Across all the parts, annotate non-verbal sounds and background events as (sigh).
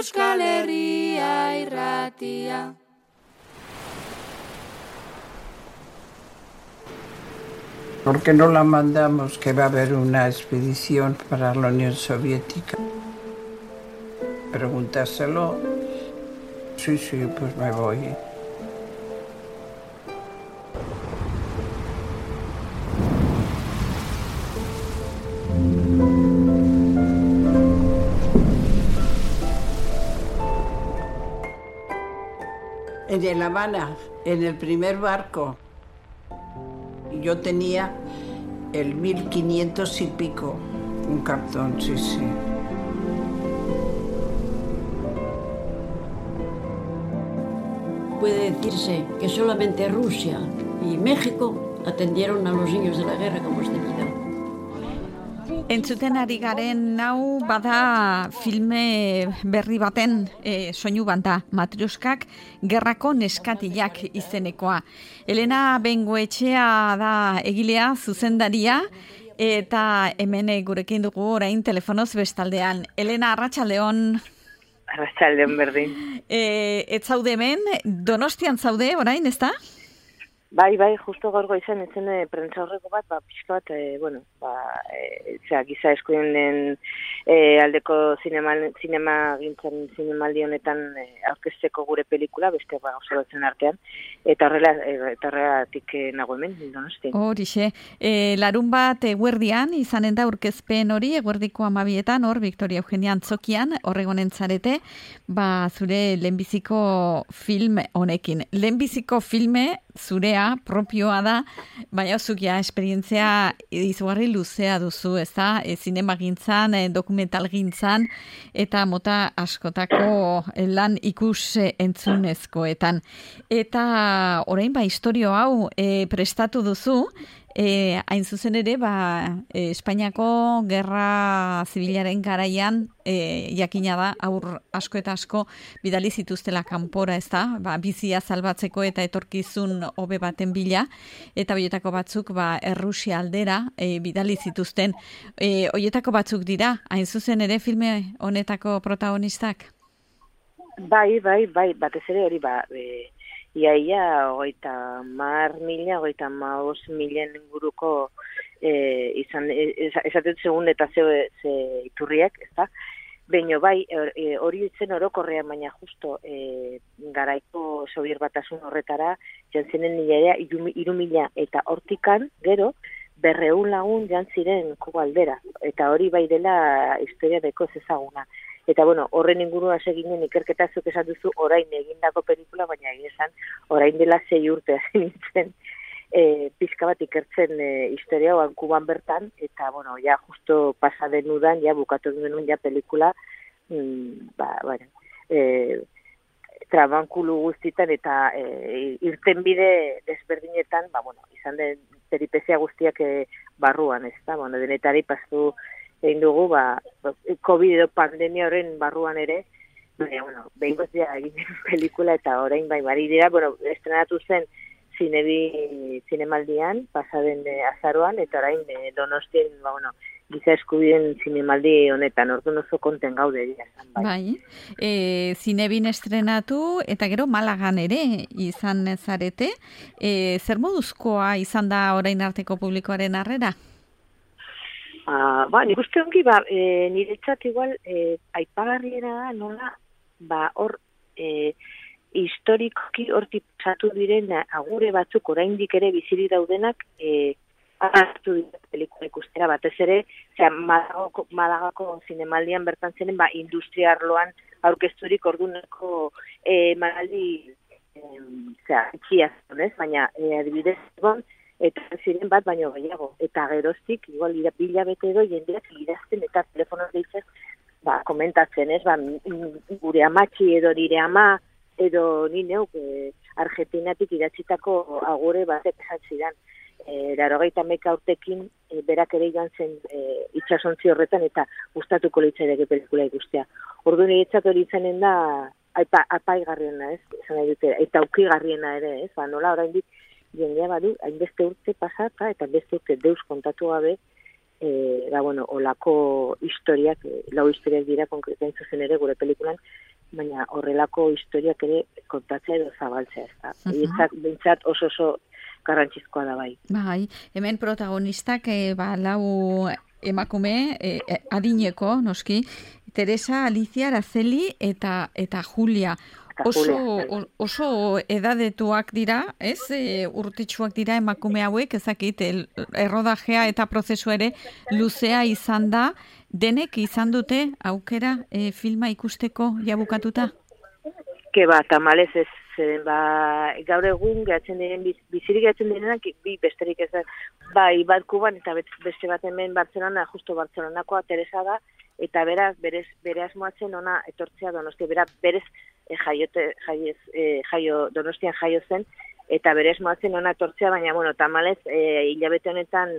Euskal Herria irratia. ¿Por qué no la mandamos que va a haber una expedición para la Unión Soviética? Pregúntaselo. Sí, sí, pues me voy. En El Habana, en el primer barco, yo tenía el 1500 y pico, un cartón, sí, sí. Puede decirse que solamente Rusia y México atendieron a los niños de la guerra como es debido. Entzuten ari garen nau bada filme berri baten e, soinu banda matriuskak gerrako neskatilak izenekoa. Elena Bengoetxea da egilea zuzendaria eta hemen gurekin dugu orain telefonoz bestaldean. Elena Arratsaldeon Arratsaldeon berdin. E, ez zaude hemen, donostian zaude orain, ezta? Bai, bai, justo gaur goizan etzen e, prentza horreko bat, ba, pixka bat, e, bueno, ba, e, zera, giza eskuinen e, aldeko zinema, zinema gintzen zinemaldi honetan e, aurkezteko gure pelikula, beste ba, oso artean, eta horrela, e, eta horrelatik e, nago hemen, donosti. Horixe, e, larun bat eguerdian, izanen da urkezpen hori, eguerdiko amabietan, hor, Victoria Eugenia Antzokian, horregonen zarete, ba, zure lehenbiziko film honekin. Lehenbiziko filme, zurea, propioa da, baina zukia esperientzia izugarri luzea duzu, ez da, e, gintzan, e, dokumental gintzan, eta mota askotako lan ikus entzunezkoetan. Eta orain ba, historio hau e, prestatu duzu, E, hain zuzen ere, ba, e, Espainiako gerra zibilaren garaian e, jakina da, aur asko eta asko bidali zituztela kanpora ez da, ba, bizia salbatzeko eta etorkizun hobe baten bila, eta hoietako batzuk ba, Errusia aldera e, bidali zituzten. E, hoietako batzuk dira, hain zuzen ere filme honetako protagonistak? Bai, bai, bai, batez ere hori ba, e, iaia ogeita mar mila, ogeita maus milen inguruko e, izan, e, esaten eta ze, ze iturriek, ez da? Beino bai, e, hori itzen orokorrean, baina justo e, garaiko sobier batasun horretara, jantzenen nila iru mila eta hortikan, gero, berreun lagun jantziren kogaldera. Eta hori bai dela historia deko ezaguna. Eta bueno, horren ingurua seginen ikerketa zuk esan duzu orain egindako pelikula, baina egin orain dela zei urte (laughs) nintzen e, pizka bat ikertzen e, historia oan kuban bertan, eta bueno, ja justo pasaden udan, ja bukatu denun ja pelikula, mm, ba, bueno, e, trabankulu guztitan eta e, irten bide desberdinetan, ba, bueno, izan den peripezia guztiak e, barruan, ez da, bueno, denetari pastu egin dugu, ba, COVID pandemia horren barruan ere, baina, bueno, behin gozia egin (laughs) pelikula eta orain bai, bari dira, bueno, estrenatu zen zinebi zinemaldian, pasaden de azaroan, eta orain de donostien, ba, bueno, giza eskubien zinemaldi honetan, ordu oso konten gaude dira. Bai, bai. E, zinebin estrenatu, eta gero Malagan ere izan zarete, e, zer moduzkoa izan da orain arteko publikoaren arrera? Uh, ba, nik uste ongi, ba, e, niretzat igual, e, aipagarriera da, nola, ba, hor, e, historikoki horti pasatu diren agure batzuk oraindik ere biziri daudenak, e, hartu dira pelikula ikustera, batez ere, zera, Malagako, Malagako zinemaldian bertan zenen, ba, industriarloan aurkezturik orduneko e, malaldi, e, zera, baina, e, adibidez, bon, eta ziren bat baino gehiago. Eta geroztik, igual, bila bete edo jendeak idazten eta telefonoz deitzen, ba, komentatzen, ez, ba, gure amatxi edo nire ama, edo ni neuk e, Argentinatik idatzitako agure batek esan zidan. E, gaita meka urtekin, e, berak ere igan zen e, itxasontzi horretan eta gustatuko litzaideke pelikula ikustea. Ordu niretzat hori izanen da, aipa, apaigarriena, ez, esan dute, eta aukigarriena ere, ez, ba, nola oraindik jendea badu, hainbeste urte pasata, eta beste urte deus kontatu gabe, e, da, bueno, olako historiak, e, lau historiak dira konkretain zuzen ere gure pelikulan, baina horrelako historiak ere kontatzea edo zabaltzea, ez da. Uh bintzat oso oso garrantzizkoa da bai. Bai, hemen protagonistak e, ba, lau emakume e, adineko, noski, Teresa, Alicia, Araceli eta eta Julia. Oso, oso edadetuak dira, ez? E, urtitsuak dira emakume hauek, ezakit, errodajea eta prozesu ere luzea izan da, denek izan dute aukera e, filma ikusteko jabukatuta? Ke ba, tamalez ez, zeren ba, gaur egun gehatzen diren, bizirik gehatzen direnak, bi besterik ez da, bai, bat kuban eta beste bat hemen Barcelona, justo Barcelonakoa Teresa da, eta beraz, berez, bere asmoatzen ona etortzea donosti, beraz, berez e, jaiote, jaiez, e, jaio, donostian jaio zen, eta berez asmoatzen ona etortzea, baina, bueno, tamalez, e, hilabete honetan,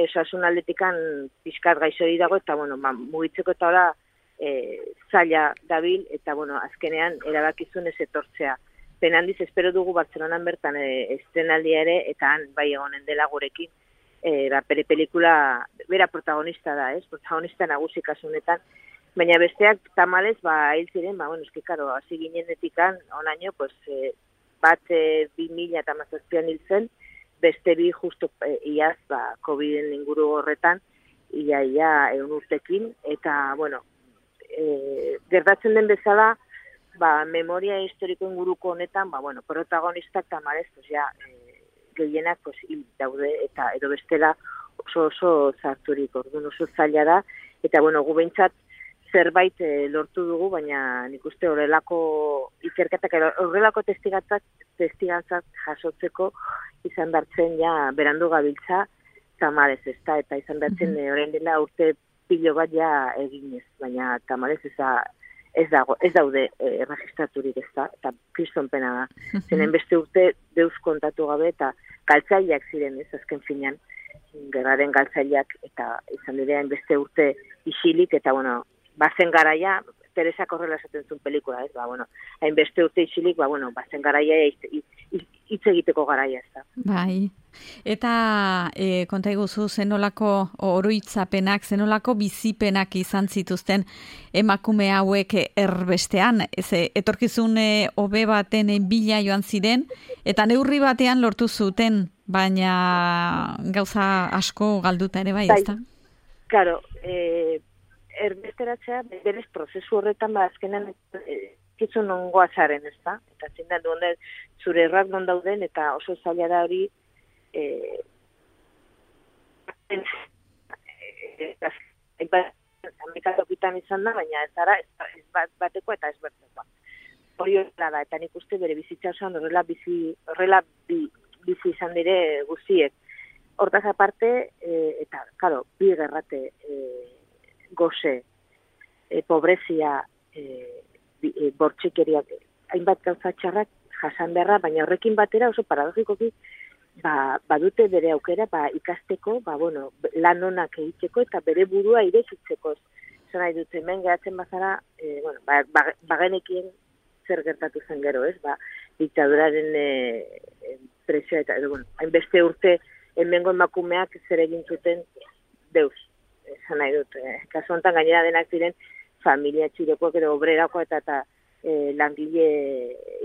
esasun aldetikan pizkat gaixo dago, eta, bueno, ma, mugitzeko eta hola, e, zaila dabil, eta, bueno, azkenean, erabakizun ez etortzea. Penandiz, espero dugu Bartzelonan bertan e, estrenaldia ere, eta han, bai egonen dela gurekin, e, ba, pere pelikula, bera protagonista da, ez? Protagonista nagusi kasunetan. Baina besteak tamalez, ba, hil ziren, ba, bueno, eski, karo, hasi ginen etikan, onaino, pues, e, bat e, bi mila eta mazazpian hil zen, beste bi justo e, iaz, ba, COVID-en inguru horretan, ia, ia, egun urtekin, eta, bueno, e, gertatzen den bezala, ba, memoria historiko inguruko honetan, ba, bueno, protagonistak tamalez, pues, ja, e, gehienak pues, hil daude eta edo bestela oso oso zarturik, orduan oso zaila da, eta bueno, gu behintzat zerbait e, lortu dugu, baina nik uste horrelako ikerketak, horrelako testigatzak, testigantzak jasotzeko izan dartzen ja berandu gabiltza tamarez ez da, eta izan dartzen mm -hmm. dela urte pilo bat ja eginez, baina tamarez ez da, ez dago, ez daude e, registraturik ez da, eta kriston pena da. Zenen beste urte deus kontatu gabe eta galtzaileak ziren ez azken finean, gerraren galtzaileak eta izan direan beste urte isilik eta bueno, bazen garaia, Teresa korrela esaten zuen pelikula, ez, ba, bueno, hainbeste urte isilik, ba, bueno, bazen garaia hitz egiteko garaia, ez da. Bai, eta e, konta iguzu zenolako oroitzapenak, zenolako bizipenak izan zituzten emakume hauek erbestean, ez, etorkizun hobe baten bila joan ziren, eta neurri batean lortu zuten, baina gauza asko galduta ere bai, bai. ez da? Claro, eh, erbesteratzea, berez prozesu horretan, ba, azkenan, e, kitzu nongoa zaren, ez da? Eta zinda, duende, zure errak non dauden, eta oso zaila da hori, e, Amerikatokitan izan da, baina ez ara, ez bateko eta ez berteko. Hori horrela da, eta nik uste bere bizitza osoan horrela bizi, horrela bi, bizi izan dire guztiek. Hortaz aparte, e, eta, karo, bi gerrate, e, goze, e, pobrezia, e, e, bortxikeriak, hainbat gauza txarrak jasan beharra, baina horrekin batera oso paradogikoki ba, badute bere aukera ba, ikasteko, ba, bueno, lan onak egiteko eta bere burua irekitzeko. Zena dut, hemen gehatzen bazara, e, bueno, ba, ba, bagenekien zer gertatu zen gero, ez? Ba, diktaduraren e, presioa eta, edo, bueno, hainbeste urte hemengo emakumeak zer egin zuten deus, esan nahi dut, eh, kasu honetan gainera denak ziren familia txirekoak edo obrerako eta eta eh, langile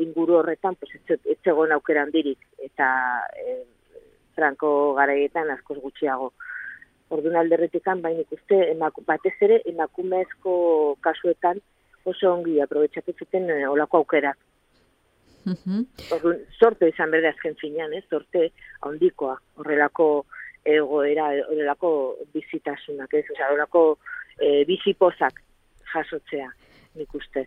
inguru horretan pues, ez zegoen aukera handirik eta eh, franko garaietan askoz gutxiago. Orduan alderretikan, baina ikuste, emaku, batez ere, emakumezko kasuetan oso ongi aprobetsatu zuten eh, olako aukerak. Mm Orduan, sorte izan berde azken finean, eh? sorte handikoa horrelako egoera horrelako bizitasunak, ez? Osea, horrelako e, bizipozak jasotzea, nik uste.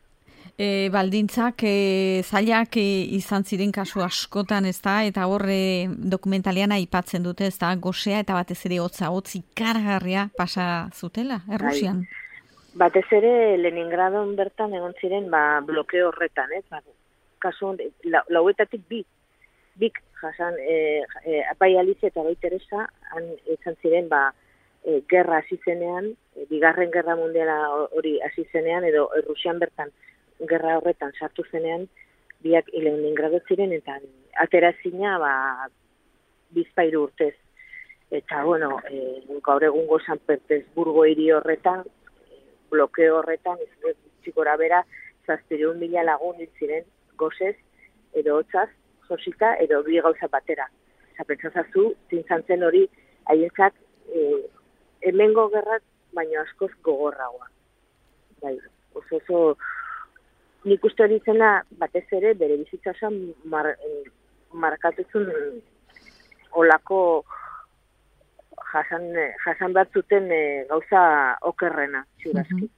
E, baldintzak e, zailak e, izan ziren kasu askotan ez da, eta horre dokumentalian aipatzen dute ez da, gozea eta batez ere hotza, hotzi karagarria pasa zutela, errusian? Bai. Batez ere Leningradon bertan egon ziren ba, blokeo horretan, ez? Ba, kasu, lauetatik bi bik jasan e, e, bai Alice eta bai Teresa han izan ziren ba e, gerra hasi zenean e, bigarren gerra mundiala hori hasi zenean edo Rusian bertan gerra horretan sartu zenean biak Leningrado ziren eta atera zina ba bizpairu urtez. Eta bueno e, gaur egungo San Petersburgo hiri horretan blokeo horretan ez gora bera zazpireun mila lagun hil ziren gozez, edo hotzaz, josika, edo bi gauza batera. Osa, pentsazazu, zintzantzen hori, haientzat, e, hemengo gerrat, baino askoz gogorragoa. Bai, oso oso, nik uste hori zena, batez ere, bere bizitza osan mar, markatuzun olako jasan, jasan bat zuten e, gauza okerrena, ziurazki. Bai. Aizu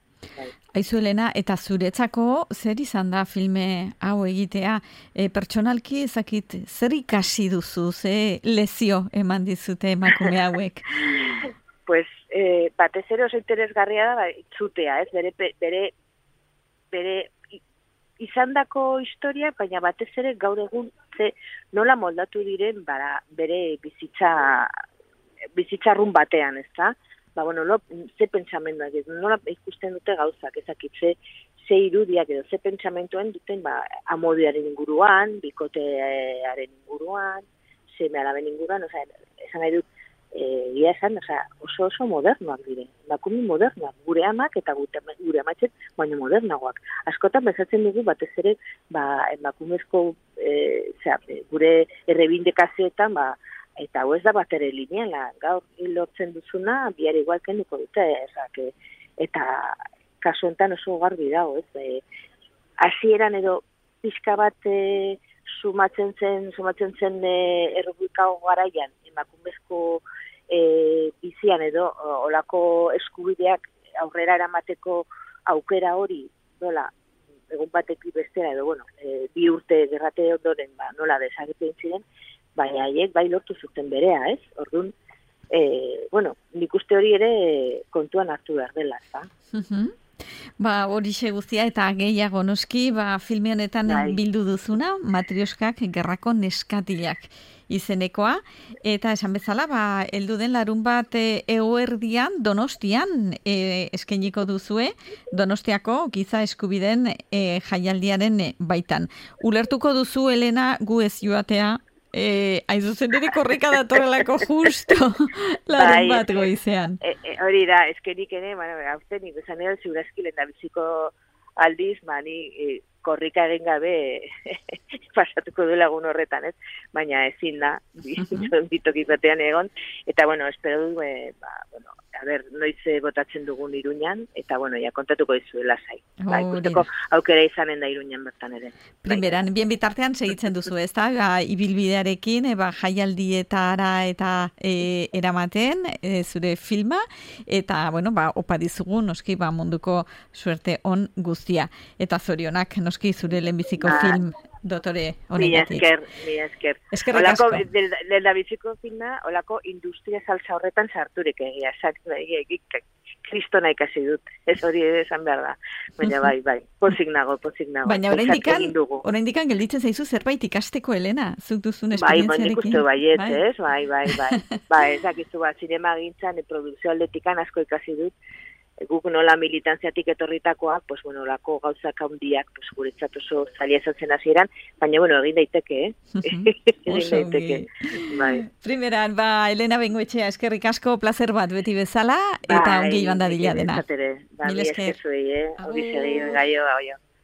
Elena, eta zuretzako zer izan da filme hau egitea? E, pertsonalki ezakit zer ikasi duzu, ze lezio eman dizute emakume (laughs) hauek? pues, e, batez ere oso interesgarria da, ba, itzutea, ez? Bere, bere, bere izandako historia, baina batez ere gaur egun ze nola moldatu diren bara, bere bizitza bizitzarrun batean, ez da? Ba, bueno, lo, ze pentsamendu egiz, nola ikusten dute gauzak, ezakit, ze, ze irudiak edo, ze pentsamentuen duten, ba, amodiaren inguruan, bikotearen inguruan, ze alaben inguruan, oza, esan nahi dut, e, ia esan, oza, oso oso modernoak dire, bakumi modernoak, gure amak eta gure, gure amatxet, baina modernagoak. Askotan bezatzen dugu, batez ere, ba, emakumezko, e, zera, gure errebindekazioetan, ba, eta hau ez da bat ere lineala, gaur lortzen duzuna, bihar igual kenduko dute, ezak, eta kasu enten oso garbi dago, ez, e, hasieran edo pixka bat e, sumatzen zen, sumatzen zen e, errubikao garaian, emakumezko e, bizian edo olako eskubideak aurrera eramateko aukera hori, nola, egun batetik bestera edo, bueno, e, bi urte gerrate ondoren, ba, nola desagetzen ziren, baina haiek bai lortu zuten berea, ez? Orduan, e, bueno, nik uste hori ere kontuan hartu behar dela, ez Ba, hori guztia eta gehiago noski, ba, filme honetan bai. bildu duzuna, matrioskak gerrako neskatilak izenekoa, eta esan bezala, ba, eldu den larun bat e, eoerdian, donostian e, eskeniko duzue, donostiako giza eskubiden e, jaialdiaren baitan. Ulertuko duzu, Elena, gu ez joatea eh, aizuzen ere korrika datorrelako justo (laughs) larun bai, bat goizean. E, e, hori da, eskenik ere, bueno, nik esan edo ziurazkilen da biziko aldiz, mani e, korrika egin gabe (laughs) pasatuko du lagun horretan, ez? Baina ezin da, (laughs) bitoki batean egon, eta bueno, espero du, e, ba, bueno, a ber, noiz botatzen dugun iruñan, eta bueno, ja kontatuko dizuela zai. Ba, ikusteko aukera izanen da iruñan bertan ere. Primeran, bien bitartean segitzen duzu, ez da, ba, ibilbidearekin, eba, jaialdietara eta e, eramaten e, zure filma, eta, bueno, ba, opa dizugu, noski, ba, munduko suerte on guztia. Eta zorionak, noski, zure lehenbiziko ba, film dotore honetatik. Mi esker, mi esker. Esker olako, del da biziko filma, olako industria salsa horretan sarturik egia, kristona ikasi dut, ez hori esan behar da. Baina bai, bai, pozik nago, pozik nago. Baina orain dikan, orain dikan gelditzen zaizu zerbait ikasteko, Elena, zuk duzun esperientziarekin. Bai, bai, bai, ez, bai, bai, bai. (laughs) bai, ezakizu bat, zinema gintzan, produkzio aldetikan asko ikasi dut, guk nola militantziatik etorritakoak, pues bueno, lako gauzak handiak, pues guretzat oso zaila esatzen hasieran, baina bueno, egin daiteke, eh? (laughs) egin daiteke. Bai. Primeran, ba, Elena Bengoetxea, eskerrik asko, placer bat beti bezala, eta bai, ongi joan dadila dena. Ba, mi esker zuei, eh? Hori gaio,